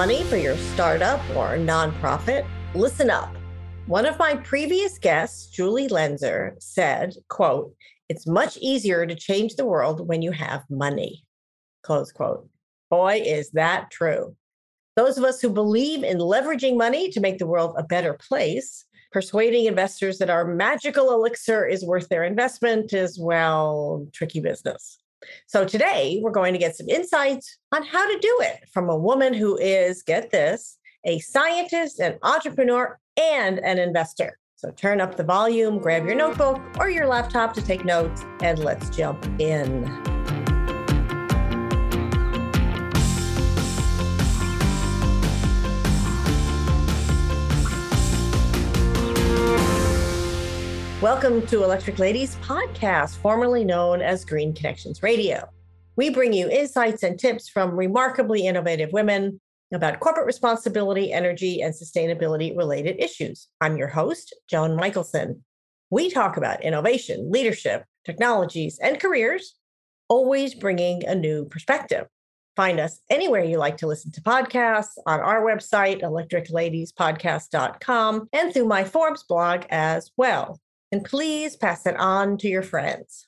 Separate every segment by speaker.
Speaker 1: Money for your startup or nonprofit? Listen up. One of my previous guests, Julie Lenzer, said, quote, it's much easier to change the world when you have money. Close quote. Boy, is that true. Those of us who believe in leveraging money to make the world a better place, persuading investors that our magical elixir is worth their investment is, well, tricky business. So today we're going to get some insights on how to do it from a woman who is, get this, a scientist, an entrepreneur, and an investor. So turn up the volume, grab your notebook or your laptop to take notes, and let's jump in. Welcome to Electric Ladies podcast, formerly known as Green Connections Radio. We bring you insights and tips from remarkably innovative women about corporate responsibility, energy, and sustainability related issues. I'm your host, Joan Michelson. We talk about innovation, leadership, technologies, and careers, always bringing a new perspective. Find us anywhere you like to listen to podcasts on our website, electricladiespodcast.com, and through my Forbes blog as well and please pass it on to your friends.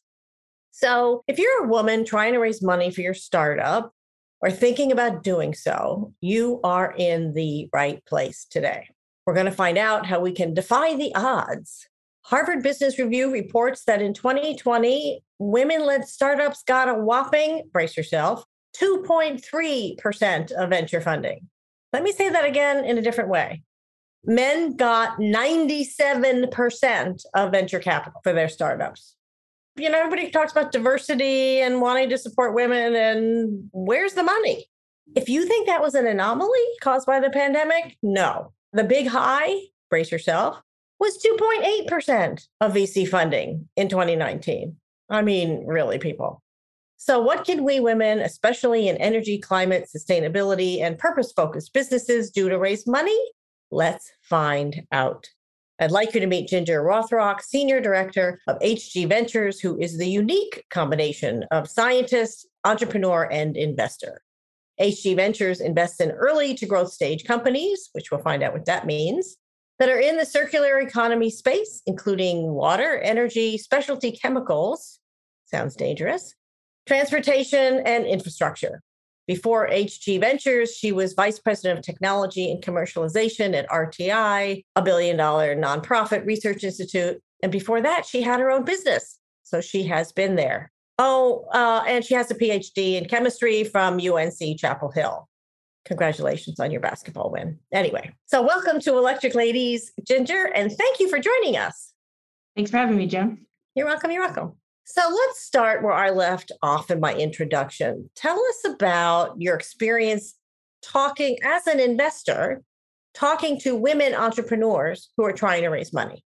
Speaker 1: So, if you're a woman trying to raise money for your startup or thinking about doing so, you are in the right place today. We're going to find out how we can defy the odds. Harvard Business Review reports that in 2020, women led startups got a whopping, brace yourself, 2.3% of venture funding. Let me say that again in a different way men got 97% of venture capital for their startups. You know, everybody talks about diversity and wanting to support women, and where's the money? If you think that was an anomaly caused by the pandemic, no. The big high, brace yourself, was 2.8% of VC funding in 2019. I mean, really, people. So, what can we women, especially in energy, climate, sustainability, and purpose focused businesses, do to raise money Let's find out. I'd like you to meet Ginger Rothrock, Senior Director of HG Ventures, who is the unique combination of scientist, entrepreneur, and investor. HG Ventures invests in early to growth stage companies, which we'll find out what that means, that are in the circular economy space, including water, energy, specialty chemicals, sounds dangerous, transportation, and infrastructure. Before HG Ventures, she was vice president of technology and commercialization at RTI, a billion dollar nonprofit research institute. And before that, she had her own business. So she has been there. Oh, uh, and she has a PhD in chemistry from UNC Chapel Hill. Congratulations on your basketball win. Anyway, so welcome to Electric Ladies, Ginger, and thank you for joining us.
Speaker 2: Thanks for having me, Jim.
Speaker 1: You're welcome. You're welcome. So let's start where I left off in my introduction. Tell us about your experience talking as an investor, talking to women entrepreneurs who are trying to raise money.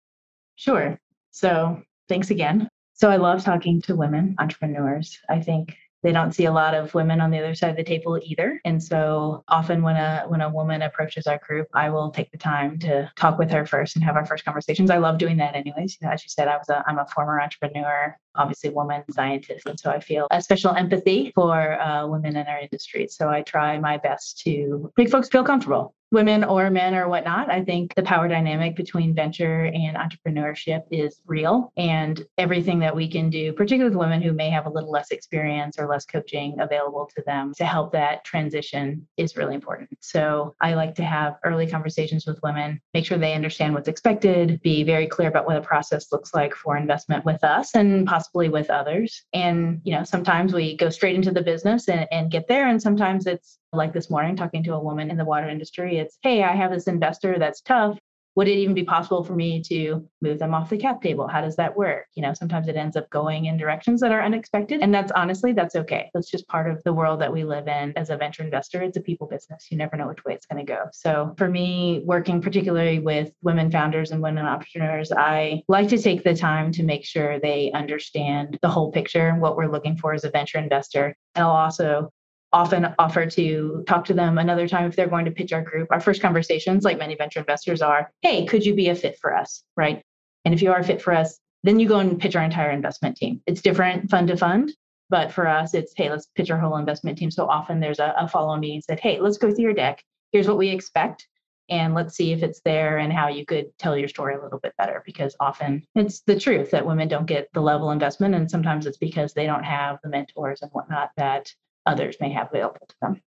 Speaker 2: Sure. So thanks again. So I love talking to women entrepreneurs. I think they don't see a lot of women on the other side of the table either. And so often when a when a woman approaches our group i will take the time to talk with her first and have our first conversations. I love doing that anyways. As you said i was a i'm a former entrepreneur obviously woman scientist. And so i feel a special empathy for uh, women in our industry. So i try my best to make folks feel comfortable women or men or whatnot. I think the power dynamic between venture and entrepreneurship is real. And everything that we can do, particularly with women who may have a little less experience or less coaching available to them to help that transition is really important. So I like to have early conversations with women, make sure they understand what's expected, be very clear about what the process looks like for investment with us and possibly with others. And, you know, sometimes we go straight into the business and, and get there. And sometimes it's like this morning, talking to a woman in the water industry, it's, hey, I have this investor that's tough. Would it even be possible for me to move them off the cap table? How does that work? You know, sometimes it ends up going in directions that are unexpected. And that's honestly, that's okay. That's just part of the world that we live in as a venture investor. It's a people business. You never know which way it's going to go. So for me, working particularly with women founders and women entrepreneurs, I like to take the time to make sure they understand the whole picture, and what we're looking for as a venture investor. And I'll also often offer to talk to them another time if they're going to pitch our group. Our first conversations, like many venture investors, are hey, could you be a fit for us? Right. And if you are a fit for us, then you go and pitch our entire investment team. It's different fund to fund. But for us, it's hey, let's pitch our whole investment team. So often there's a, a follow meeting said, hey, let's go through your deck. Here's what we expect. And let's see if it's there and how you could tell your story a little bit better. Because often it's the truth that women don't get the level investment. And sometimes it's because they don't have the mentors and whatnot that others may have available to them.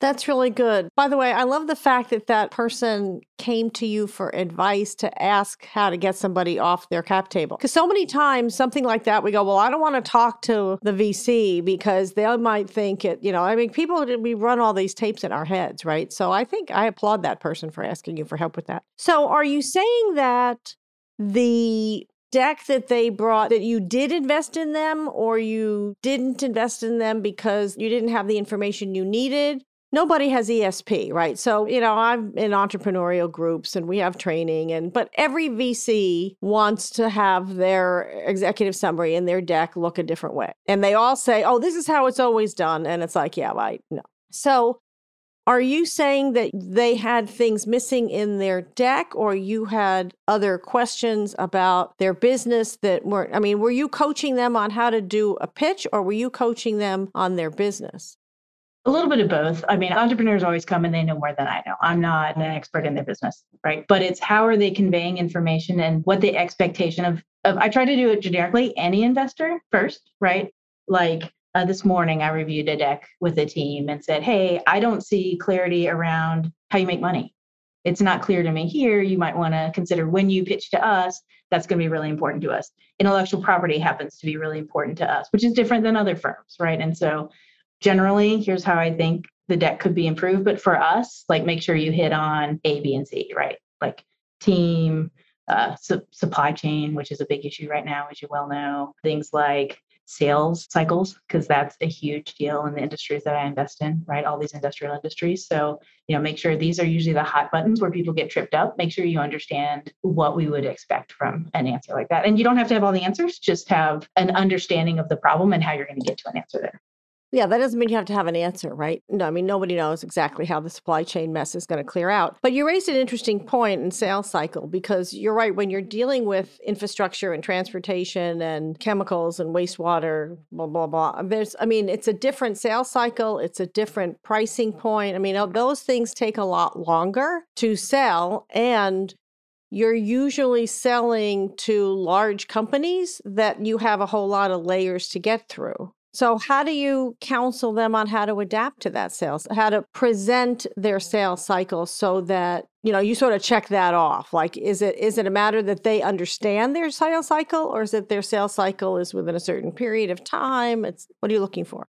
Speaker 1: That's really good. By the way, I love the fact that that person came to you for advice to ask how to get somebody off their cap table. Because so many times, something like that, we go, Well, I don't want to talk to the VC because they might think it, you know, I mean, people, we run all these tapes in our heads, right? So I think I applaud that person for asking you for help with that. So are you saying that the deck that they brought that you did invest in them or you didn't invest in them because you didn't have the information you needed nobody has ESP, right? So, you know, I'm in entrepreneurial groups and we have training and but every VC wants to have their executive summary and their deck look a different way. And they all say, "Oh, this is how it's always done." And it's like, "Yeah, right. No." So, are you saying that they had things missing in their deck or you had other questions about their business that weren't I mean, were you coaching them on how to do a pitch or were you coaching them on their business?
Speaker 2: A little bit of both. I mean, entrepreneurs always come and they know more than I know. I'm not an expert in their business, right? But it's how are they conveying information and what the expectation of, of I try to do it generically, any investor first, right? Like uh, this morning, I reviewed a deck with a team and said, Hey, I don't see clarity around how you make money. It's not clear to me here. You might want to consider when you pitch to us, that's going to be really important to us. Intellectual property happens to be really important to us, which is different than other firms, right? And so generally, here's how I think the deck could be improved. But for us, like make sure you hit on A, B, and C, right? Like team, uh, su- supply chain, which is a big issue right now, as you well know. Things like sales cycles, because that's a huge deal in the industries that I invest in, right? All these industrial industries. So, you know, make sure these are usually the hot buttons where people get tripped up. Make sure you understand what we would expect from an answer like that. And you don't have to have all the answers, just have an understanding of the problem and how you're going to get to an answer there.
Speaker 1: Yeah, that doesn't mean you have to have an answer, right? No, I mean, nobody knows exactly how the supply chain mess is going to clear out. But you raised an interesting point in sales cycle because you're right. When you're dealing with infrastructure and transportation and chemicals and wastewater, blah, blah, blah, there's, I mean, it's a different sales cycle, it's a different pricing point. I mean, those things take a lot longer to sell. And you're usually selling to large companies that you have a whole lot of layers to get through. So, how do you counsel them on how to adapt to that sales, how to present their sales cycle so that you know you sort of check that off? Like, is it is it a matter that they understand their sales cycle, or is it their sales cycle is within a certain period of time? It's what are you looking for?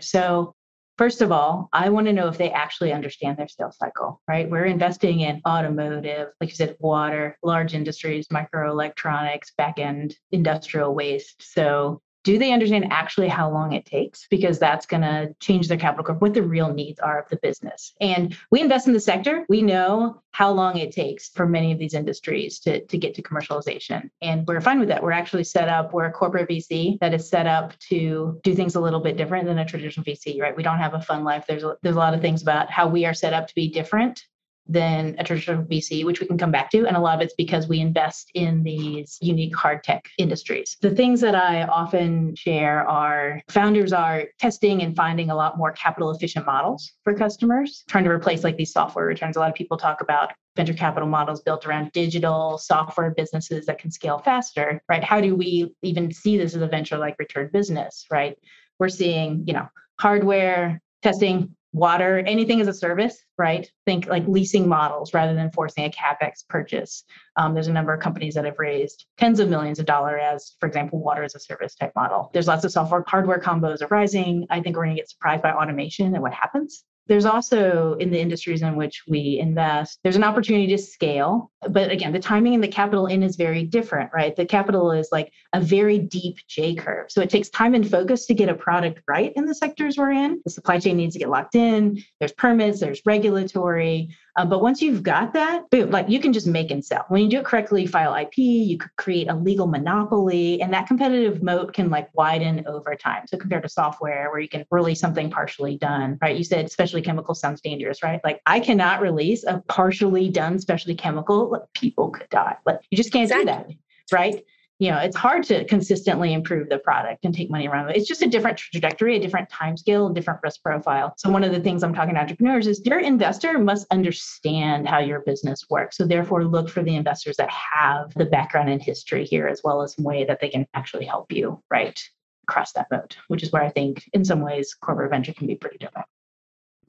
Speaker 2: So, First of all, I want to know if they actually understand their sales cycle, right? We're investing in automotive, like you said, water, large industries, microelectronics, back end industrial waste. So do they understand actually how long it takes? Because that's going to change their capital curve, what the real needs are of the business. And we invest in the sector. We know how long it takes for many of these industries to, to get to commercialization. And we're fine with that. We're actually set up, we're a corporate VC that is set up to do things a little bit different than a traditional VC, right? We don't have a fund life. There's a, there's a lot of things about how we are set up to be different than a traditional VC, which we can come back to. And a lot of it's because we invest in these unique hard tech industries. The things that I often share are founders are testing and finding a lot more capital efficient models for customers, trying to replace like these software returns. A lot of people talk about venture capital models built around digital software businesses that can scale faster, right? How do we even see this as a venture like return business, right? We're seeing, you know, hardware testing water, anything as a service, right? Think like leasing models rather than forcing a capex purchase. Um, there's a number of companies that have raised tens of millions of dollars as, for example, water as a service type model. There's lots of software hardware combos arising. I think we're going to get surprised by automation and what happens. There's also in the industries in which we invest, there's an opportunity to scale. But again, the timing and the capital in is very different, right? The capital is like a very deep J curve. So it takes time and focus to get a product right in the sectors we're in. The supply chain needs to get locked in. There's permits, there's regulatory. Uh, but once you've got that, boom, like you can just make and sell. When you do it correctly, file IP, you could create a legal monopoly, and that competitive moat can like widen over time. So compared to software where you can release something partially done, right? You said specialty chemical sounds dangerous, right? Like I cannot release a partially done specialty chemical, like people could die. Like you just can't exactly. do that, right? You know, it's hard to consistently improve the product and take money around. It's just a different trajectory, a different time scale, a different risk profile. So one of the things I'm talking to entrepreneurs is your investor must understand how your business works. So therefore look for the investors that have the background and history here as well as some way that they can actually help you, right? Across that moat, which is where I think in some ways corporate venture can be pretty different.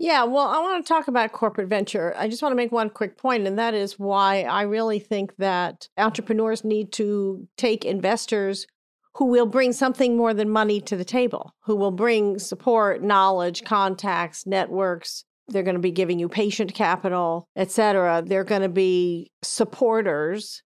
Speaker 1: Yeah, well, I want to talk about corporate venture. I just want to make one quick point, and that is why I really think that entrepreneurs need to take investors who will bring something more than money to the table, who will bring support, knowledge, contacts, networks. They're going to be giving you patient capital, et cetera. They're going to be supporters,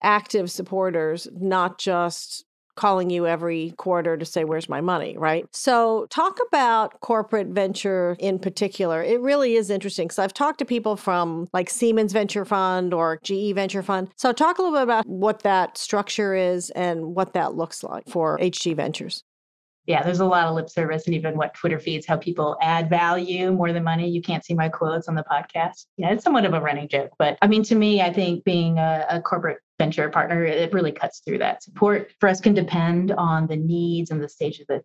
Speaker 1: active supporters, not just calling you every quarter to say, Where's my money? Right. So, talk about corporate venture in particular. It really is interesting because I've talked to people from like Siemens Venture Fund or GE Venture Fund. So, talk a little bit about what that structure is and what that looks like for HG Ventures
Speaker 2: yeah, there's a lot of lip service and even what Twitter feeds how people add value more than money. You can't see my quotes on the podcast. Yeah, it's somewhat of a running joke. But I mean, to me, I think being a, a corporate venture partner, it really cuts through that. Support for us can depend on the needs and the stage of the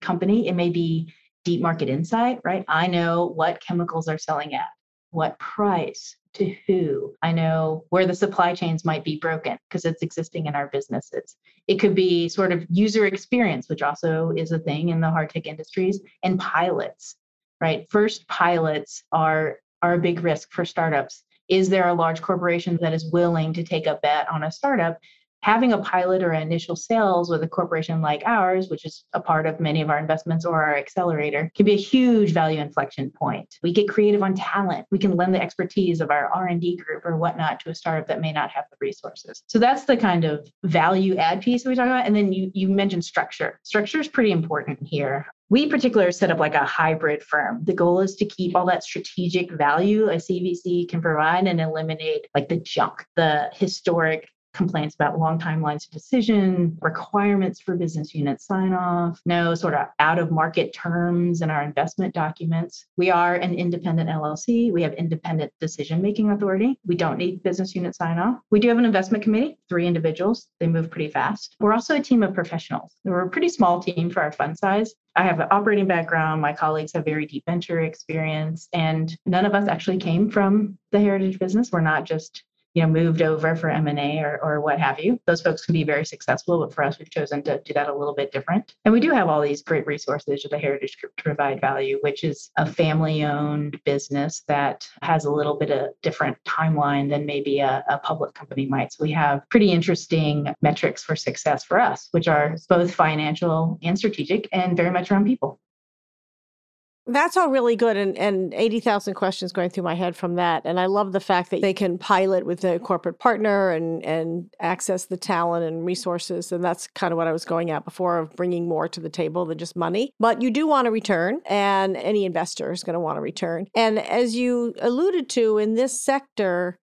Speaker 2: company. It may be deep market insight, right? I know what chemicals are selling at, what price, to who. I know where the supply chains might be broken because it's existing in our businesses. It could be sort of user experience, which also is a thing in the hard tech industries, and pilots, right? First pilots are are a big risk for startups. Is there a large corporation that is willing to take a bet on a startup having a pilot or initial sales with a corporation like ours, which is a part of many of our investments or our accelerator, can be a huge value inflection point. We get creative on talent. We can lend the expertise of our R&D group or whatnot to a startup that may not have the resources. So that's the kind of value add piece that we talk about. And then you you mentioned structure. Structure is pretty important here. We particularly set up like a hybrid firm. The goal is to keep all that strategic value a CVC can provide and eliminate like the junk, the historic complaints about long timelines of decision, requirements for business unit sign off, no sort of out of market terms in our investment documents. We are an independent LLC. We have independent decision making authority. We don't need business unit sign off. We do have an investment committee, three individuals. They move pretty fast. We're also a team of professionals. We're a pretty small team for our fund size. I have an operating background. My colleagues have very deep venture experience, and none of us actually came from the heritage business. We're not just you know moved over for m&a or, or what have you. Those folks can be very successful but for us we've chosen to do that a little bit different. And we do have all these great resources of the heritage group to provide value which is a family owned business that has a little bit of different timeline than maybe a, a public company might. So we have pretty interesting metrics for success for us which are both financial and strategic and very much around people
Speaker 1: that's all really good and, and 80,000 questions going through my head from that. And I love the fact that they can pilot with a corporate partner and, and access the talent and resources. And that's kind of what I was going at before of bringing more to the table than just money. But you do want to return, and any investor is going to want to return. And as you alluded to in this sector,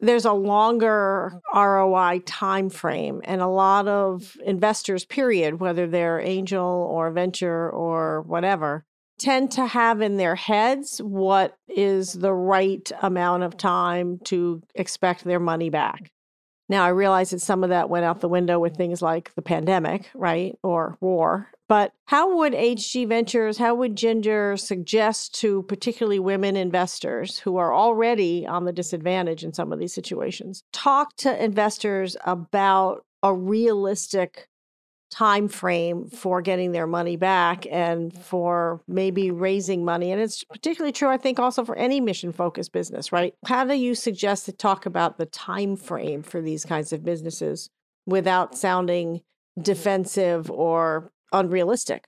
Speaker 1: there's a longer ROI time frame and a lot of investors period whether they're angel or venture or whatever tend to have in their heads what is the right amount of time to expect their money back. Now, I realize that some of that went out the window with things like the pandemic, right? Or war. But how would HG Ventures, how would Ginger suggest to particularly women investors who are already on the disadvantage in some of these situations talk to investors about a realistic time frame for getting their money back and for maybe raising money. And it's particularly true i think also for any mission focused business right? How do you suggest to talk about the time frame for these kinds of businesses without sounding defensive or unrealistic?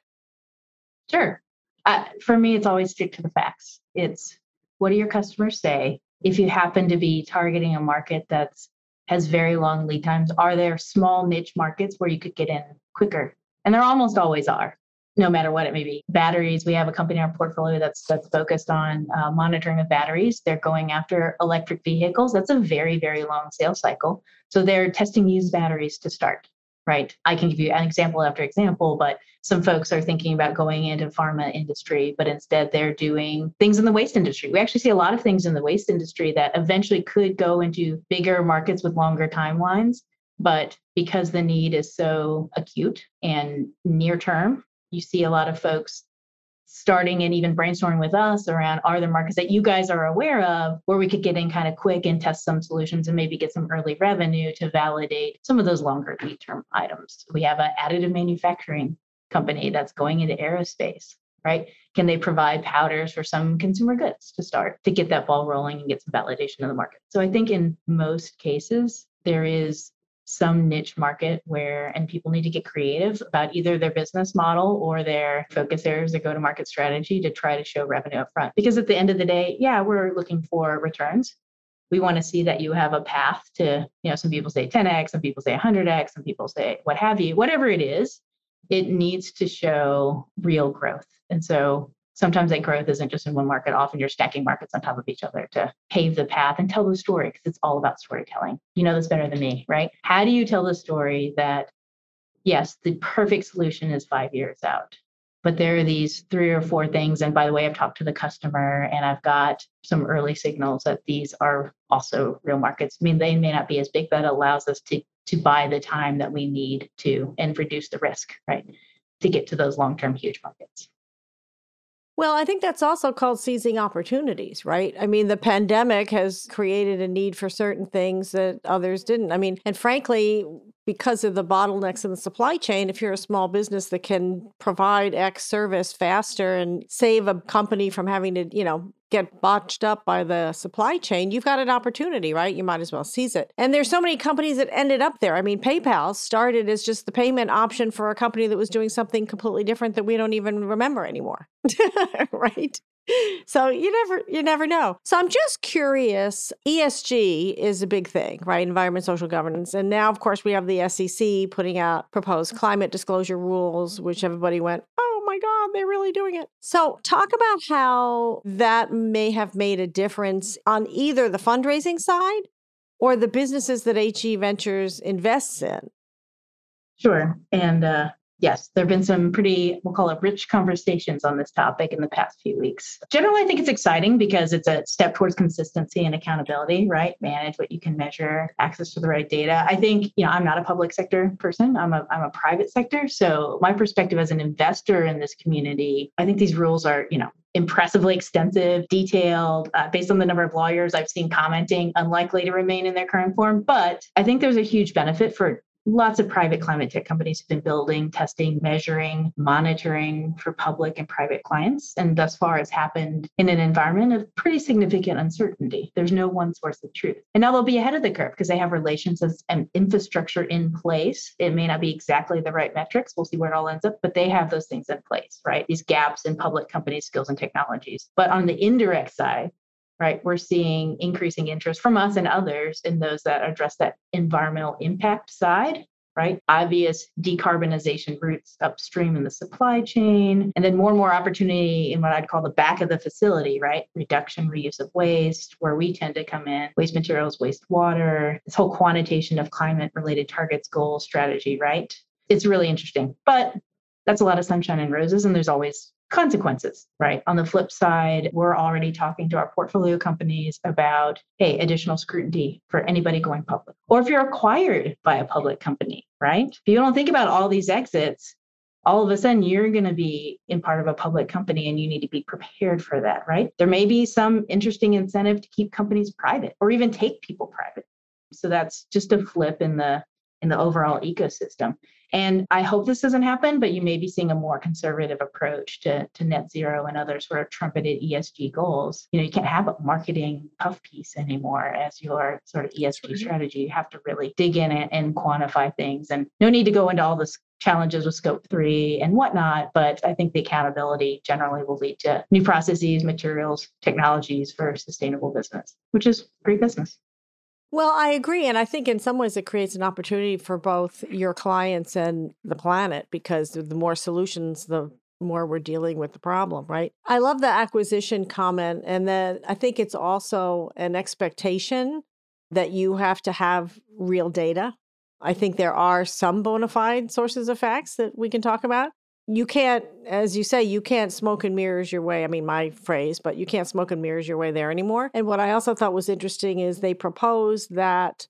Speaker 2: Sure. Uh, for me it's always stick to the facts. It's what do your customers say? If you happen to be targeting a market that's has very long lead times are there small niche markets where you could get in quicker. And there almost always are, no matter what it may be. Batteries, we have a company in our portfolio that's that's focused on uh, monitoring of batteries. They're going after electric vehicles. That's a very very long sales cycle. So they're testing used batteries to start. Right. I can give you an example after example, but some folks are thinking about going into pharma industry, but instead they're doing things in the waste industry. We actually see a lot of things in the waste industry that eventually could go into bigger markets with longer timelines But because the need is so acute and near term, you see a lot of folks starting and even brainstorming with us around are there markets that you guys are aware of where we could get in kind of quick and test some solutions and maybe get some early revenue to validate some of those longer lead term items. We have an additive manufacturing company that's going into aerospace, right? Can they provide powders for some consumer goods to start to get that ball rolling and get some validation in the market? So I think in most cases, there is some niche market where and people need to get creative about either their business model or their focus areas their go to market strategy to try to show revenue up front because at the end of the day yeah we're looking for returns. We want to see that you have a path to you know some people say 10x some people say 100x some people say what have you whatever it is it needs to show real growth. And so sometimes that growth isn't just in one market. Often you're stacking markets on top of each other to pave the path and tell the story because it's all about storytelling. You know this better than me, right? How do you tell the story that, yes, the perfect solution is five years out? But there are these three or four things. And by the way, I've talked to the customer and I've got some early signals that these are also real markets. I mean, they may not be as big, but it allows us to to buy the time that we need to and reduce the risk, right? To get to those long-term huge markets.
Speaker 1: Well, I think that's also called seizing opportunities, right? I mean, the pandemic has created a need for certain things that others didn't. I mean, and frankly, because of the bottlenecks in the supply chain, if you're a small business that can provide X service faster and save a company from having to, you know, get botched up by the supply chain, you've got an opportunity, right? You might as well seize it. And there's so many companies that ended up there. I mean, PayPal started as just the payment option for a company that was doing something completely different that we don't even remember anymore. right? so you never you never know so i'm just curious esg is a big thing right environment social governance and now of course we have the sec putting out proposed climate disclosure rules which everybody went my god they're really doing it. So talk about how that may have made a difference on either the fundraising side or the businesses that HG Ventures invests in.
Speaker 2: Sure and uh, yes, there have been some pretty, we'll call it rich conversations on this topic in the past few weeks. Generally, I think it's exciting because it's a step towards consistency and accountability, right? Manage what you can measure, access to the right data. I think, you know, I'm not a public sector person, I'm a, I'm a private sector. So, my perspective as an investor in this community, I think these rules are, you know, impressively extensive, detailed, uh, based on the number of lawyers I've seen commenting, unlikely to remain in their current form. But I think there's a huge benefit for lots of private climate tech companies have been building, testing, measuring, monitoring for public and private clients. And thus far, it's happened in an environment of pretty significant uncertainty. There's no one source of truth. And now they'll be ahead of the curve because they have relations and infrastructure in place. It may not be exactly the right metrics. We'll see where it all ends up, but they have those things in place, right? These gaps in public companies' skills and technologies. But on the indirect side, right? We're seeing increasing interest from us and others in those that address that environmental impact side, right? Obvious decarbonization routes upstream in the supply chain, and then more and more opportunity in what I'd call the back of the facility, right? Reduction, reuse of waste, where we tend to come in, waste materials, waste water, this whole quantitation of climate related targets, goals, strategy, right? It's really interesting. But that's a lot of sunshine and roses, and there's always consequences, right? On the flip side, we're already talking to our portfolio companies about, hey, additional scrutiny for anybody going public. Or if you're acquired by a public company, right? If you don't think about all these exits, all of a sudden you're going to be in part of a public company and you need to be prepared for that, right? There may be some interesting incentive to keep companies private or even take people private. So that's just a flip in the in the overall ecosystem. And I hope this doesn't happen, but you may be seeing a more conservative approach to, to net zero and other sort of trumpeted ESG goals. You know, you can't have a marketing puff piece anymore as your sort of ESG strategy. You have to really dig in and, and quantify things. And no need to go into all this challenges with scope three and whatnot, but I think the accountability generally will lead to new processes, materials, technologies for sustainable business, which is great business.
Speaker 1: Well, I agree. And I think in some ways it creates an opportunity for both your clients and the planet because the more solutions, the more we're dealing with the problem, right? I love the acquisition comment. And then I think it's also an expectation that you have to have real data. I think there are some bona fide sources of facts that we can talk about you can't, as you say, you can't smoke and mirrors your way. I mean, my phrase, but you can't smoke and mirrors your way there anymore. And what I also thought was interesting is they proposed that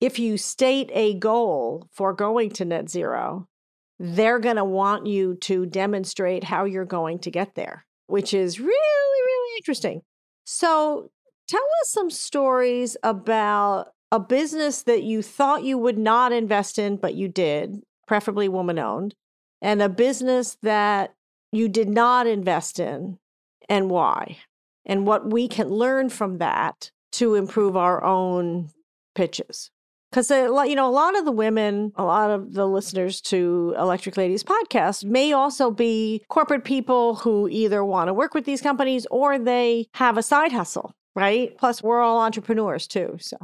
Speaker 1: if you state a goal for going to net zero, they're going to want you to demonstrate how you're going to get there, which is really, really interesting. So, tell us some stories about a business that you thought you would not invest in, but you did, preferably woman owned, and a business that you did not invest in and why, and what we can learn from that to improve our own pitches. Because you know a lot of the women a lot of the listeners to electric ladies podcast may also be corporate people who either want to work with these companies or they have a side hustle right? Plus we're all entrepreneurs too so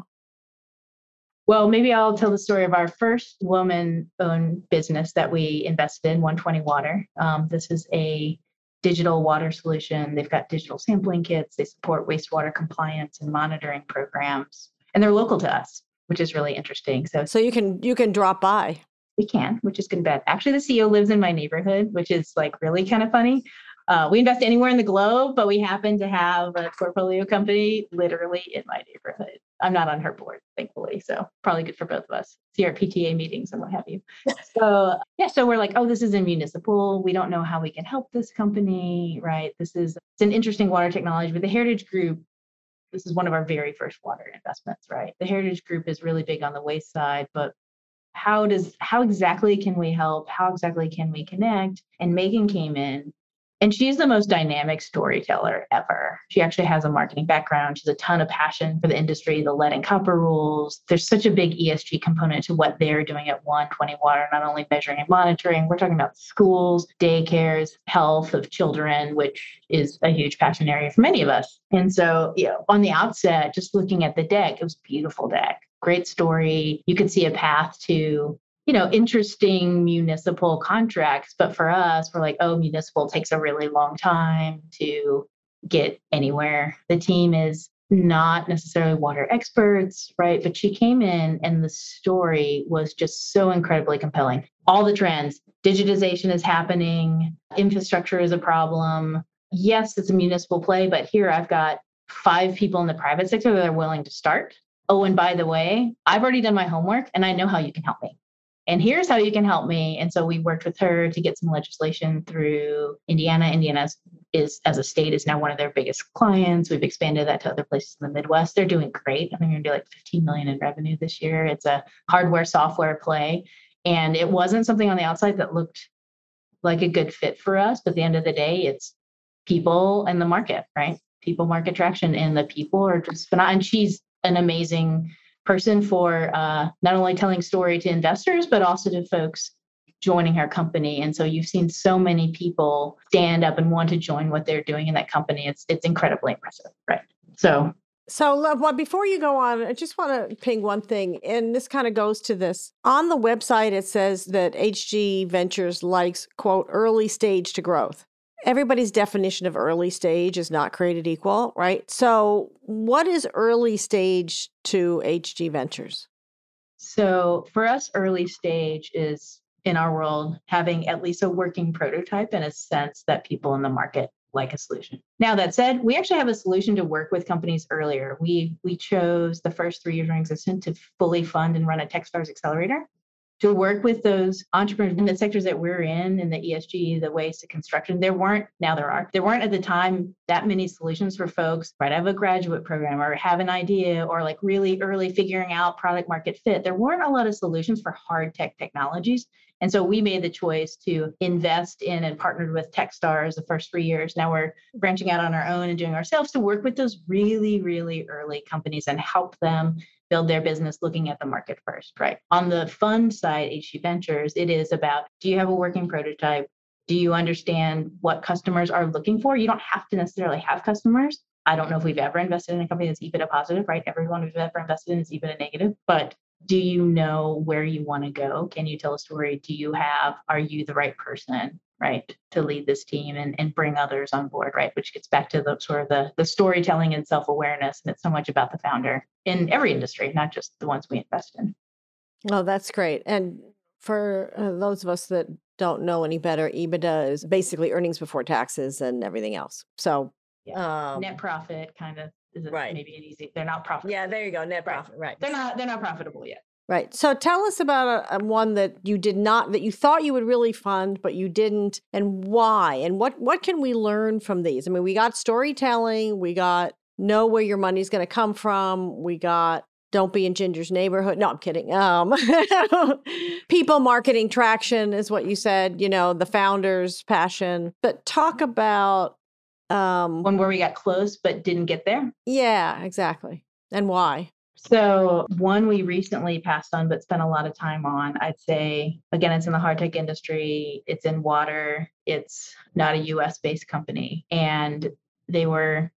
Speaker 2: well maybe i'll tell the story of our first woman owned business that we invested in 120 water um, this is a digital water solution they've got digital sampling kits they support wastewater compliance and monitoring programs and they're local to us which is really interesting. So
Speaker 1: so you can you can drop by.
Speaker 2: We can, which is good bet. Actually, the CEO lives in my neighborhood, which is like really kind of funny. Uh, we invest anywhere in the globe, but we happen to have a portfolio company literally in my neighborhood. I'm not on her board, thankfully, so probably good for both of us. See our PTA meetings and what have you. so yeah, so we're like, oh, this is in municipal. We don't know how we can help this company, right? This is it's an interesting water technology, but the Heritage Group this is one of our very first water investments, right? The Heritage Group is really big on the waste side, but how does how exactly can we help? How exactly can we connect? And Megan came in and she's the most dynamic storyteller ever. She actually has a marketing background. She's a ton of passion for the industry, the lead and copper rules. There's such a big ESG component to what they're doing at 120 Water, not only measuring and monitoring, we're talking about schools, daycares, health of children, which is a huge passion area for many of us. And so, you know, on the outset, just looking at the deck, it was beautiful deck. Great story. You could see a path to you know, interesting municipal contracts. But for us, we're like, oh, municipal takes a really long time to get anywhere. The team is not necessarily water experts, right? But she came in and the story was just so incredibly compelling. All the trends, digitization is happening, infrastructure is a problem. Yes, it's a municipal play, but here I've got five people in the private sector that are willing to start. Oh, and by the way, I've already done my homework and I know how you can help me and here's how you can help me. And so we worked with her to get some legislation through Indiana. Indiana is, as a state, is now one of their biggest clients. We've expanded that to other places in the Midwest. They're doing great. I think they're going to do like 15 million in revenue this year. It's a hardware software play. And it wasn't something on the outside that looked like a good fit for us. But at the end of the day, it's people and the market, right? People market traction and the people are just phenomenal. And she's an amazing person for uh, not only telling story to investors, but also to folks joining our company. And so you've seen so many people stand up and want to join what they're doing in that company. It's it's incredibly impressive, right? So
Speaker 1: so, well, before you go on, I just want to ping one thing, and this kind of goes to this. On the website, it says that HG Ventures likes, quote, early stage to growth everybody's definition of early stage is not created equal, right? So, what is early stage to HG Ventures?
Speaker 2: So, for us, early stage is in our world having at least a working prototype and a sense that people in the market like a solution. Now that said, we actually have a solution to work with companies earlier. We we chose the first three years in existence to fully fund and run a Techstars accelerator to work with those entrepreneurs in the sectors that we're in, in the ESG, the waste, the construction. There weren't, now there are, there weren't at the time that many solutions for folks, right? Have a graduate program or have an idea or like really early figuring out product market fit. There weren't a lot of solutions for hard tech technologies. And so we made the choice to invest in and partnered with Techstars the first three years. Now we're branching out on our own and doing ourselves to work with those really, really early companies and help them build their business looking at the market first, right? On the fund side, HG Ventures, it is about do you have a working prototype? Do you understand what customers are looking for? You don't have to necessarily have customers. I don't know if we've ever invested in a company that's EBITDA positive, right? Everyone we've ever invested in is EBITDA negative, but do you know where you want to go? Can you tell a story? Do you have, are you the right person? Right to lead this team and, and bring others on board right which gets back to the sort of the, the storytelling and self-awareness and it's so much about the founder in every industry not just the ones we invest in
Speaker 1: oh that's great and for uh, those of us that don't know any better ebitda is basically earnings before taxes and everything else so
Speaker 2: yeah. um, net profit kind of is
Speaker 3: Right.
Speaker 2: maybe an easy. They're not profitable.
Speaker 3: Yeah, there you go. Net
Speaker 2: Right.
Speaker 3: profit. Right.
Speaker 2: They're not. They're not profitable yet.
Speaker 1: Right. So tell us about a, a one that you did not that you thought you would really fund but you didn't and why and what what can we learn from these? I mean, we got storytelling, we got know where your money's going to come from, we got don't be in Ginger's neighborhood. No, I'm kidding. Um people marketing traction is what you said, you know, the founder's passion. But talk about um
Speaker 2: One where we got close but didn't get there.
Speaker 1: yeah, exactly. And why?
Speaker 2: So one we recently passed on but spent a lot of time on. I'd say again, it's in the hard tech industry. It's in water. It's not a U.S. based company, and they were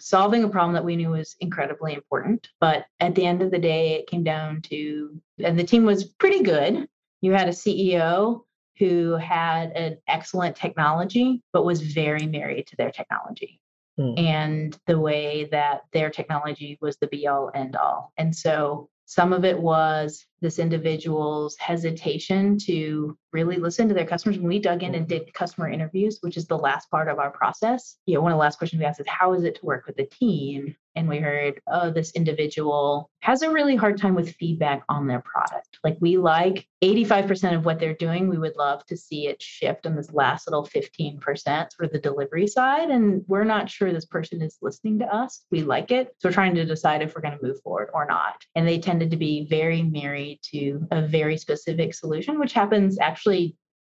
Speaker 2: solving a problem that we knew was incredibly important. But at the end of the day, it came down to, and the team was pretty good. You had a CEO who had an excellent technology, but was very married to their technology
Speaker 3: Hmm.
Speaker 2: and the way that their technology was the be all end all. And so some of it was this individual's hesitation to really listen to their customers. When we dug in and did customer interviews, which is the last part of our process, you know, one of the last questions we asked is, How is it to work with the team? And we heard, Oh, this individual has a really hard time with feedback on their product. Like, we like 85% of what they're doing. We would love to see it shift on this last little 15% for the delivery side. And we're not sure this person is listening to us. We like it. So we're trying to decide if we're going to move forward or not. And they tended to be very married to a very specific solution, which happens actually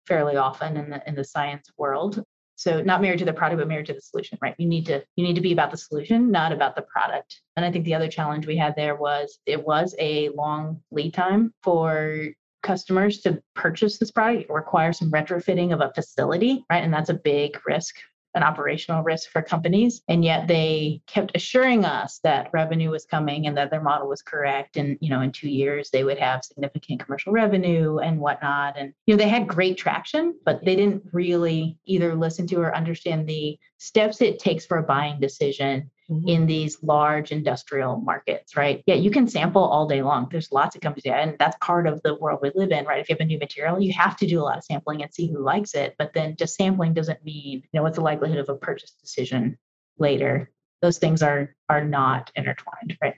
Speaker 2: fairly often in the in the science world. So not married to the product, but married to the solution, right? You need to you need to be about the solution, not about the product. And I think the other challenge we had there was it was a long lead time for customers to purchase this product. It requires some retrofitting of a facility, right? And that's a big risk an operational risk for companies and yet they kept assuring us that revenue was coming and that their model was correct. And you know in two years they would have significant commercial revenue and whatnot. And you know they had great traction but they didn't really either listen to or understand the steps it takes for a buying decision
Speaker 3: Mhm.
Speaker 2: in these large industrial markets, right? Yeah, you can sample all day long. There's lots of companies, and that's part of the world we live in, right? If you have a new material, you have to do a lot of sampling and see who likes it. But then just sampling doesn't mean, you know, what's the likelihood of a purchase decision later? Those things are are not intertwined, right?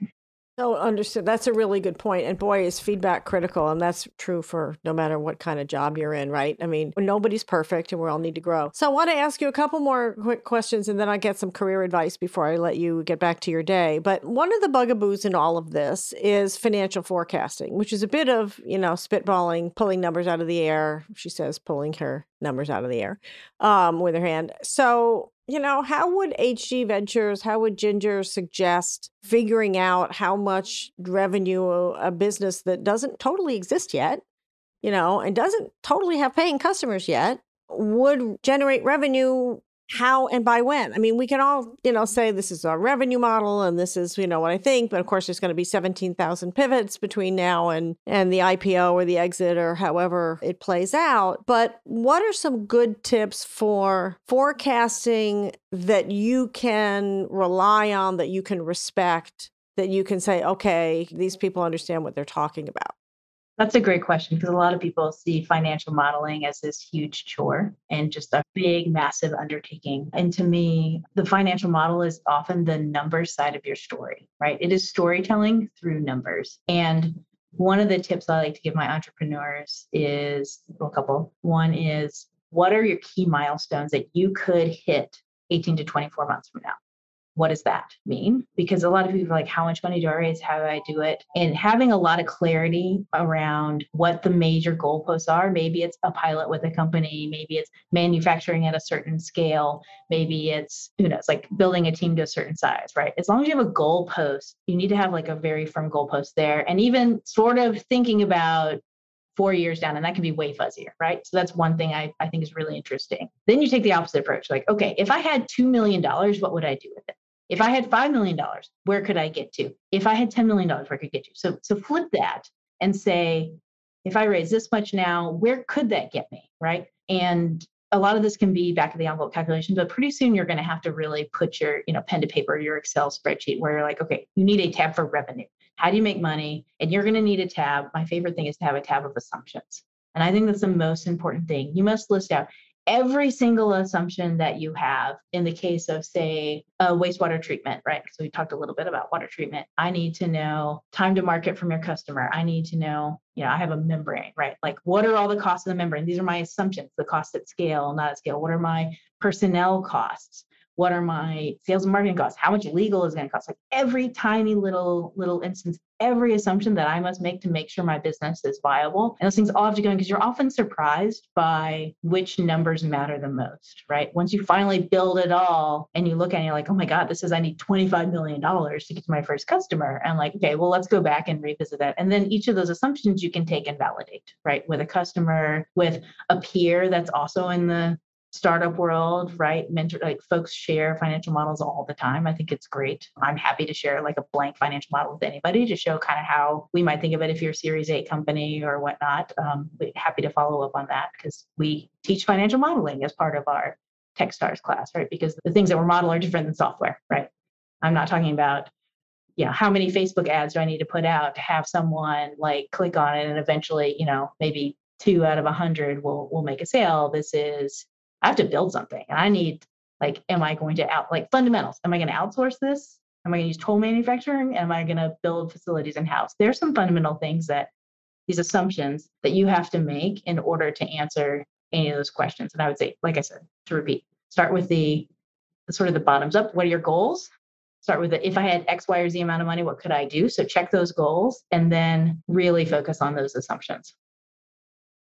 Speaker 1: Oh, understood. That's a really good point. And boy, is feedback critical. And that's true for no matter what kind of job you're in, right? I mean, nobody's perfect and we all need to grow. So I want to ask you a couple more quick questions and then I get some career advice before I let you get back to your day. But one of the bugaboos in all of this is financial forecasting, which is a bit of, you know, spitballing, pulling numbers out of the air. She says pulling her numbers out of the air um, with her hand. So you know, how would HG Ventures, how would Ginger suggest figuring out how much revenue a business that doesn't totally exist yet, you know, and doesn't totally have paying customers yet would generate revenue how and by when. I mean we can all you know say this is our revenue model and this is you know what i think but of course there's going to be 17,000 pivots between now and and the ipo or the exit or however it plays out. But what are some good tips for forecasting that you can rely on that you can respect that you can say okay these people understand what they're talking about
Speaker 2: That's a great question because a lot of people see financial modeling as this huge chore and just a big, massive undertaking. And to me, the financial model is often the numbers side of your story, right? It is storytelling through numbers. And one of the tips I like to give my entrepreneurs is well, a couple. One is what are your key milestones that you could hit 18 to 24 months from now? What does that mean? Because a lot of people are like, how much money do I raise? How do I do it? And having a lot of clarity around what the major goalposts are. Maybe it's a pilot with a company, maybe it's manufacturing at a certain scale, maybe it's, who knows, like building a team to a certain size, right? As long as you have a goalpost, you need to have like a very firm goalpost there. And even sort of thinking about four years down, and that can be way fuzzier, right? So that's one thing I, I think is really interesting. Then you take the opposite approach, like, okay, if I had $2 million, what would I do with it? If I had $5 million, where could I get to? If I had $10 million, where could I get to? So, so flip that and say, if I raise this much now, where could that get me? Right. And a lot of this can be back of the envelope calculation, but pretty soon you're going to have to really put your, you know, pen to paper, your Excel spreadsheet where you're like, okay, you need a tab for revenue. How do you make money? And you're going to need a tab. My favorite thing is to have a tab of assumptions. And I think that's the most important thing. You must list out every single assumption that you have in the case of, say, a wastewater treatment, right? So we talked a little bit about water treatment. I need to know time to market from your customer. I need to know, you know, I have a membrane, right? Like, what are all the costs of the membrane? These are my assumptions, the cost at scale, not at scale. What are my personnel costs? what are my sales and marketing costs how much legal is going to cost like every tiny little little instance every assumption that i must make to make sure my business is viable. And those things all have to go in because you're often surprised by which numbers matter the most right? Once you finally build it all and you look at it you're like oh my god this is i need 25 million dollars to get to my first customer. And like okay well let's go back and revisit that. And then each of those assumptions you can take and validate right? With a customer with a peer that's also in the startup world, right? Mentor like folks share financial models all the time. I think it's great. I'm happy to share like a blank financial model with anybody to show kind of how we might think of it if you're a Series A company or whatnot. Um, happy to follow up on that because we teach financial modeling as part of our TechStars class, right? Because the things that we model are different than software, right? I'm not talking about you know how many facebook ads do i need to put out to have someone like click on it and eventually you know maybe two out of a hundred will will make a sale this is I have to build something and I need like, am I going to out like fundamentals? Am I going to outsource this? Am I going to use toll manufacturing? Am I going to build facilities in house? There's some fundamental things that these assumptions that you have to make in order to answer any of those questions. And I would say, like I said, to repeat, start with the, the sort of the bottoms up. What are your goals? Start with the, if I had X, Y, or Z amount of money, what could I do? So check those goals and then really focus on those assumptions.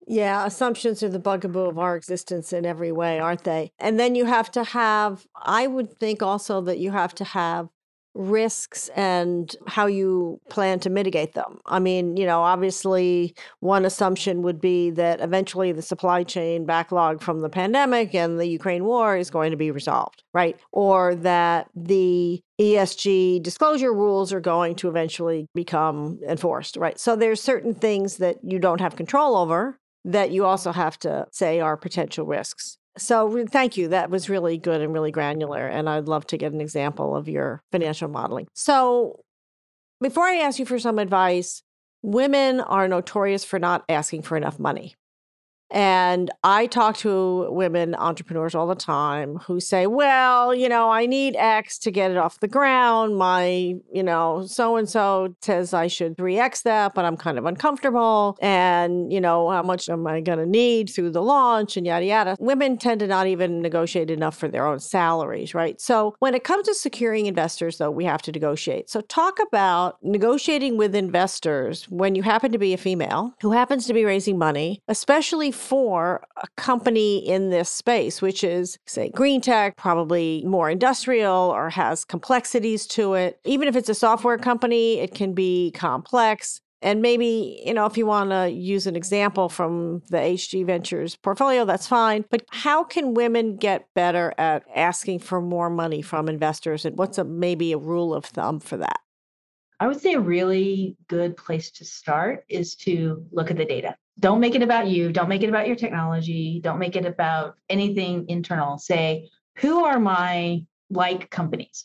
Speaker 1: Yeah, assumptions are the bugaboo of our existence in every way, aren't they? And then you have to have, I would think also that you have to have risks and how you plan to mitigate them. I mean, you know, obviously, one assumption would be that eventually the supply chain backlog from the pandemic and the Ukraine war is going to be resolved, right? Or that the ESG disclosure rules are going to eventually become enforced, right? So there's certain things that you don't have control over that you also have to say are potential risks. So thank you. That was really good and really granular. And I'd love to get an example of your financial modeling. So before I ask you for some advice, women are notorious for not asking for enough money. And I talk to women entrepreneurs all the time who say, well, you know, I need X to get it off the ground. My, you know, so and so says I should 3X that, but I'm kind of uncomfortable. And, you know, how much am I going to need through the launch and yada, yada. Women tend to not even negotiate enough for their own salaries, right? So when it comes to securing investors, though, we have to negotiate. So talk about negotiating with investors when you happen to be a female who happens to be raising money, especially for a company in this space, which is, say, green tech, probably more industrial or has complexities to it. Even if it's a software company, it can be complex. And maybe, you know, if you want to use an example from the HG Ventures portfolio, that's fine. But how can women get better at asking for more money from investors? And what's a maybe a rule of thumb for that?
Speaker 2: I would say a really good place to start is to look at the data. Don't make it about you don't make it about your technology don't make it about anything internal. Say who are my like companies?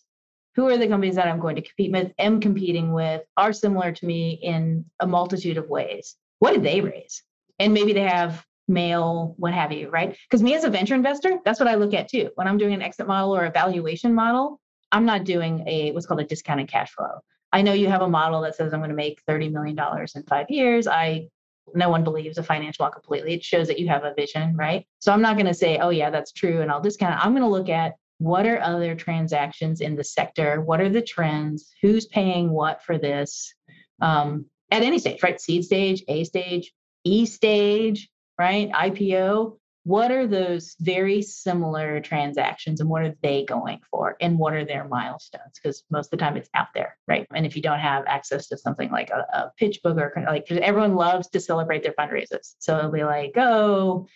Speaker 2: Who are the companies that i'm going to compete with am competing with are similar to me in a multitude of ways? What did they raise? And maybe they have male what have you right? Because me as a venture investor that's what i look at too. When i'm doing an exit model or a valuation model i'm not doing a what's called a discounted cash flow I know you have a model that says I'm going to make $30 million in five years. I no one believes a financial model completely. It shows that you have a vision, right? So I'm not going to say, oh, yeah, that's true. And I'll discount it. I'm going to look at what are other transactions in the sector? What are the trends? Who's paying what for this um, at any stage, right? Seed stage, A stage, E stage, right? IPO what are those very similar transactions and what are they going for? And what are their milestones? Because most of the time it's out there right? And if you don't have access to something like a, a PitchBook or like because everyone loves to celebrate their fundraisers. So it'll be like oh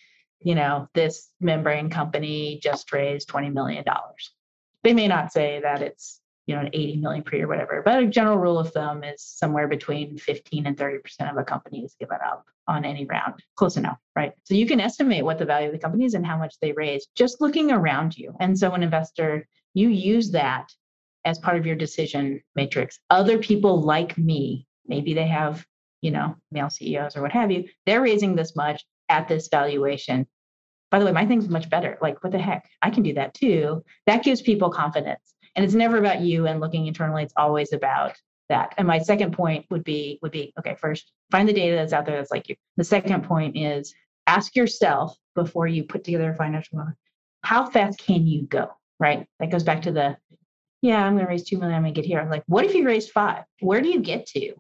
Speaker 2: you know this membrane company just raised 20 million dollars. They may not say that it's you know an 80 million per year whatever but a general rule of thumb is somewhere between 15 and 30 percent of a company is given up on any round. Close enough, right? So you can estimate what the value of the company is and how much they raise just looking around you. And so, an investor, you use that as part of your decision matrix. Other people like me, maybe they have, you know, male CEOs or what have you, they're raising this much at this valuation. by the way, my thing's much better. Like, what the heck? I can do that too. That gives people confidence. And it's never about you and looking internally. It's always about that. And my second point would be would be okay, first, find the data that's out there that's like you. The second point is ask yourself before you put together a financial model, how fast can you go? Right? That goes back to the yeah, I'm going to raise 2 million, I'm going to get here. I'm like, what if you raised 5? Where do you get to?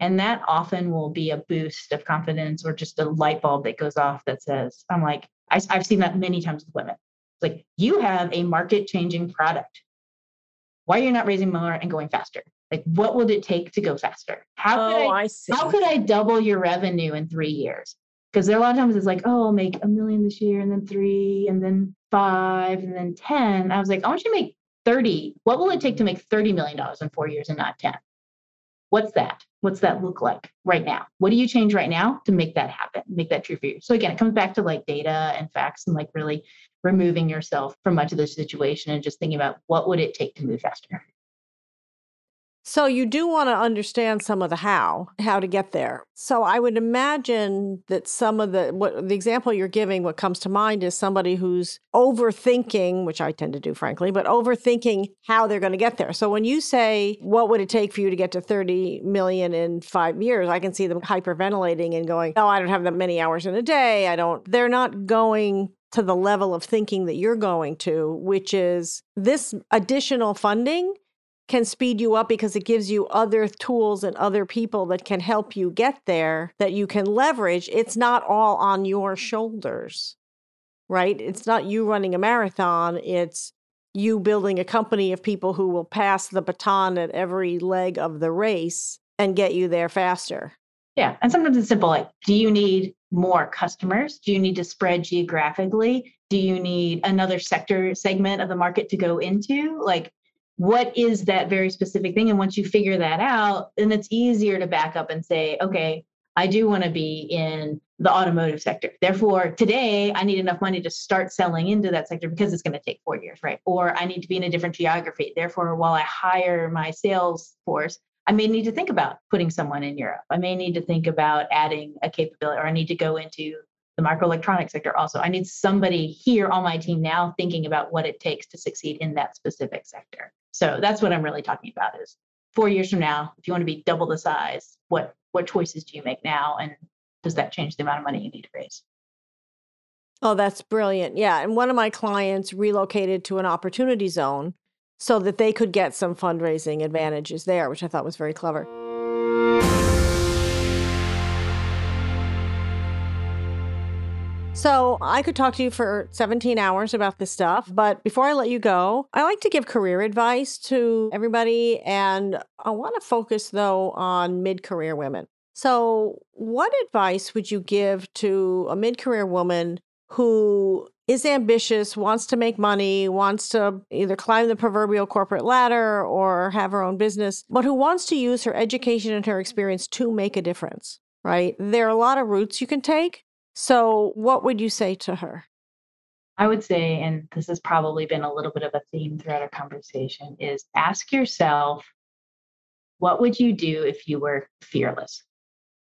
Speaker 2: And that often will be a boost of confidence or just a light bulb that goes off that says, I'm like, I, have seen that many times with women. It's like, you have a market changing product. Why are you not raising more and going faster? Like, what would it take to go faster? How could oh, I, I how could I double your revenue in three years? Because there are a lot of times it's like, oh, I'll make a million this year and then three and then five and then 10. I was like, I want you to make 30. What will it take to make $30 million in four years and not 10? What's that? What's that look like right now? What do you change right now to make that happen, make that true for you? So again, it comes back to like data and facts and like really removing yourself from much of the situation and just thinking about what would it take to move faster.
Speaker 1: So you do want to understand some of the how, how to get there. So I would imagine that some of the what the example you're giving what comes to mind is somebody who's overthinking, which I tend to do frankly, but overthinking how they're going to get there. So when you say what would it take for you to get to 30 million in 5 years, I can see them hyperventilating and going, "Oh, I don't have that many hours in a day. I don't." They're not going to the level of thinking that you're going to, which is this additional funding can speed you up because it gives you other tools and other people that can help you get there that you can leverage. It's not all on your shoulders, right? It's not you running a marathon. It's you building a company of people who will pass the baton at every leg of the race and get you there faster.
Speaker 2: Yeah. And sometimes it's simple like, do you need more customers? Do you need to spread geographically? Do you need another sector segment of the market to go into? Like, what is that very specific thing? And once you figure that out then it's easier to back up and say okay i do want to be in the automotive sector. Therefore today i need enough money to start selling into that sector because it's going to take four years right? Or i need to be in a different geography. Therefore while i hire my sales force i may need to think about putting someone in europe. I may need to think about adding a capability or i need to go into the microelectronics sector also. I need somebody here on my team now thinking about what it takes to succeed in that specific sector so that's what I'm really talking about is four years from now, if you want to be double the size, what what choices do you make now? And does that change the amount of money you need to raise?
Speaker 1: Oh, that's brilliant. Yeah. And one of my clients relocated to an opportunity zone so that they could get some fundraising advantages there, which I thought was very clever. So I could talk to you for 17 hours about this stuff. But before I let you go, I like to give career advice to everybody. And I want to focus, though, on mid career women. So, what advice would you give to a mid career woman who is ambitious, wants to make money, wants to either climb the proverbial corporate ladder or have her own business, but who wants to use her education and her experience to make a difference, right? There are a lot of routes you can take. So, what would you say to her?
Speaker 2: I would say, and this has probably been a little bit of a theme throughout our conversation, is ask yourself, what would you do if you were fearless?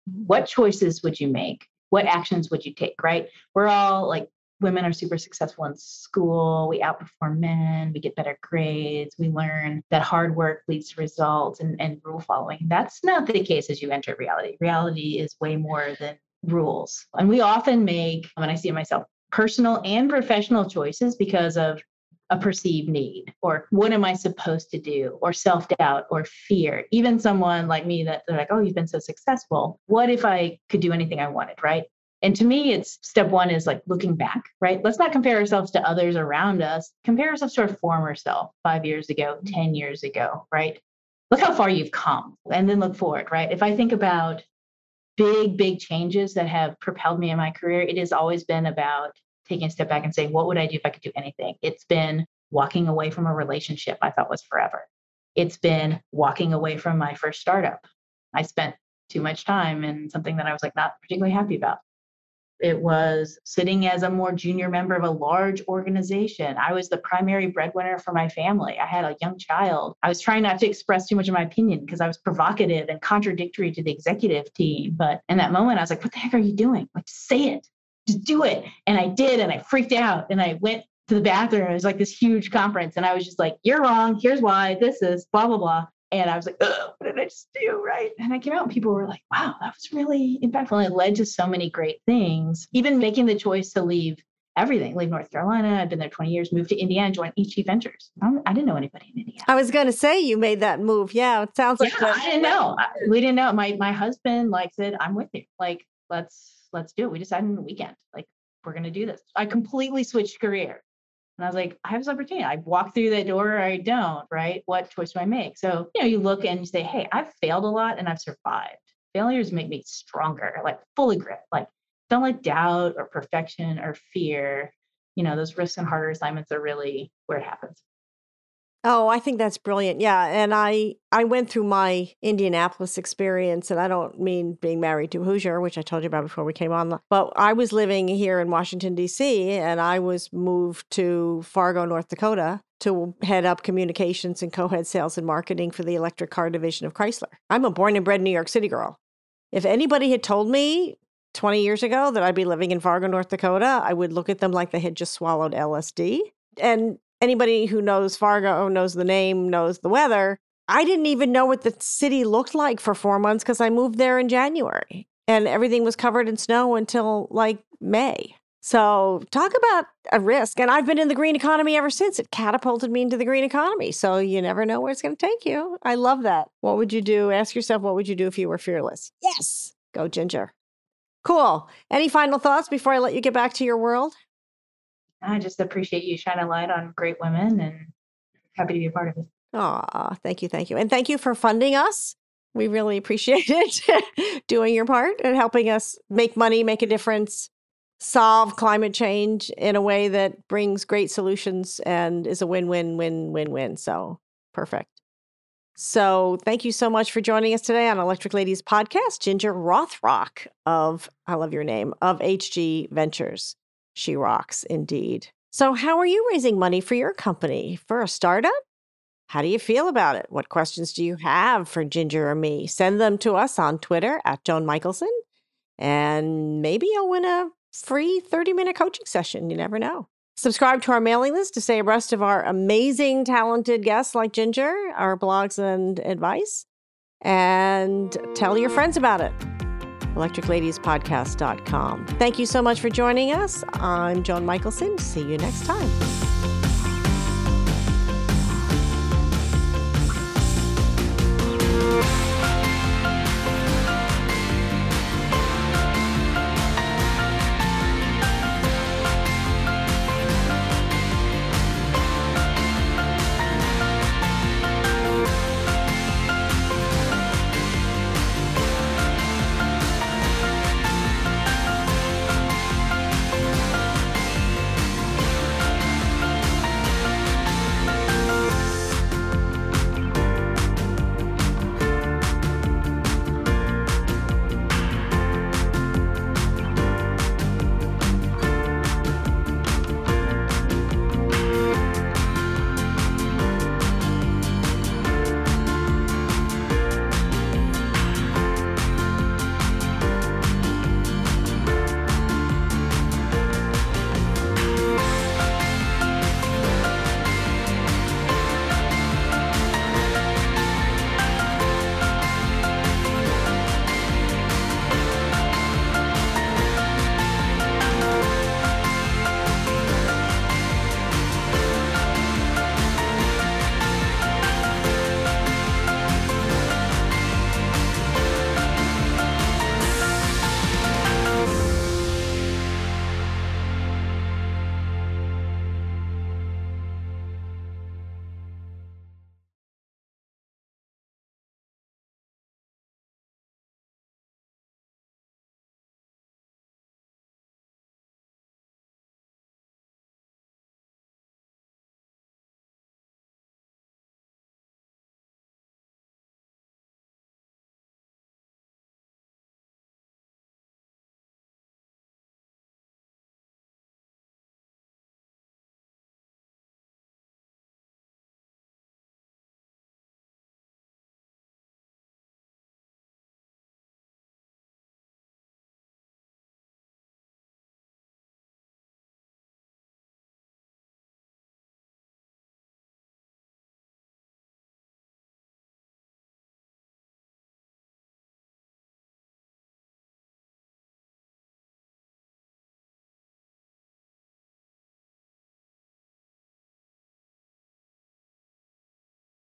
Speaker 2: What choices would you make? What actions would you take? Right? We're all like women are super successful in school. We outperform men. We get better grades. We learn that hard work leads to results and, and rule following. That's not the case as you enter reality. Reality is way more than rules. And we often make, when I see myself, personal and professional choices because of a perceived need or what am I supposed to do or self doubt or fear. Even someone like me that they're like, oh, you've been so successful. What if I could do anything I wanted? Right. And to me, it's step one is like looking back, right? Let's not compare ourselves to others around us. Compare ourselves to our former self five years ago, 10 years ago, right? Look how far you've come and then look forward, right? If I think about big, big changes that have propelled me in my career, it has always been about taking a step back and saying, what would I do if I could do anything? It's been walking away from a relationship I thought was forever. It's been walking away from my first startup. I spent too much time in something that I was like not particularly happy about. It was sitting as a more junior member of a large organization. I was the primary breadwinner for my family. I had a young child. I was trying not to express too much of my opinion because I was provocative and contradictory to the executive team. But in that moment, I was like, what the heck are you doing? Like, say it. just do it. And I did, and I freaked out. And I went to the bathroom. It was like this huge conference. And I was just like, you're wrong. Here's why. This is blah, blah, blah. And I was like, what did I just do? Right. And I came out and people were like, wow, that was really impactful. And it led to so many great things. Even making the choice to leave everything, leave North Carolina. I've been there 20 years, moved to Indiana, joined HG Ventures. I'm, I did not know anybody in Indiana.
Speaker 1: I was going to say you made that move. Yeah. It sounds like
Speaker 2: yeah, I didn't know. We didn't know. My, my husband like said, I'm with you. Like, let's, let's do it. We decided in the weekend, like, we're going to do this. I completely switched career. And I was like, I have this opportunity. I walk through that door or I don't, right? What choice do I make? So, you know, you look and you say, hey, I've failed a lot and I've survived. Failures make me stronger, like fully grit. Like, don't let doubt or perfection or fear, you know, those risks and harder assignments are really where it happens.
Speaker 1: Oh, I think that's brilliant. Yeah, and I I went through my Indianapolis experience and I don't mean being married to Hoosier, which I told you about before we came on, but I was living here in Washington DC and I was moved to Fargo, North Dakota to head up communications and co-head sales and marketing for the electric car division of Chrysler. I'm a born and bred New York City girl. If anybody had told me 20 years ago that I'd be living in Fargo, North Dakota, I would look at them like they had just swallowed LSD. And anybody who knows Fargo, knows the name, knows the weather. I didn't even know what the city looked like for four months because I moved there in January and everything was covered in snow until like May. So, talk about a risk. And I've been in the green economy ever since. It catapulted me into the green economy. So, you never know where it's going to take you. I love that. What would you do? Ask yourself, what would you do if you were fearless? Yes. Go, Ginger. Cool. Any final thoughts before I let you get back to your world?
Speaker 2: I just appreciate you shining a light on great women and happy to be a part of it.
Speaker 1: Aw, thank you, thank you. And thank you for funding us. We really appreciate it, doing your part and helping us make money, make a difference, solve climate change in a way that brings great solutions and is a win win win win win. So perfect. So thank you so much for joining us today on Electric Ladies podcast, Ginger Rothrock of, I love your name, of HG Ventures. She rocks indeed. So, how are you raising money for your company? For a startup? How do you feel about it? What questions do you have for Ginger or me? Send them to us on Twitter at Joan Michelson, and maybe you'll win a free 30 minute coaching session. You never know. Subscribe to our mailing list to stay abreast of our amazing, talented guests like Ginger, our blogs and advice, and tell your friends about it electricladiespodcast.com. Thank you so much for joining us. I'm Joan Michelson. See you next time.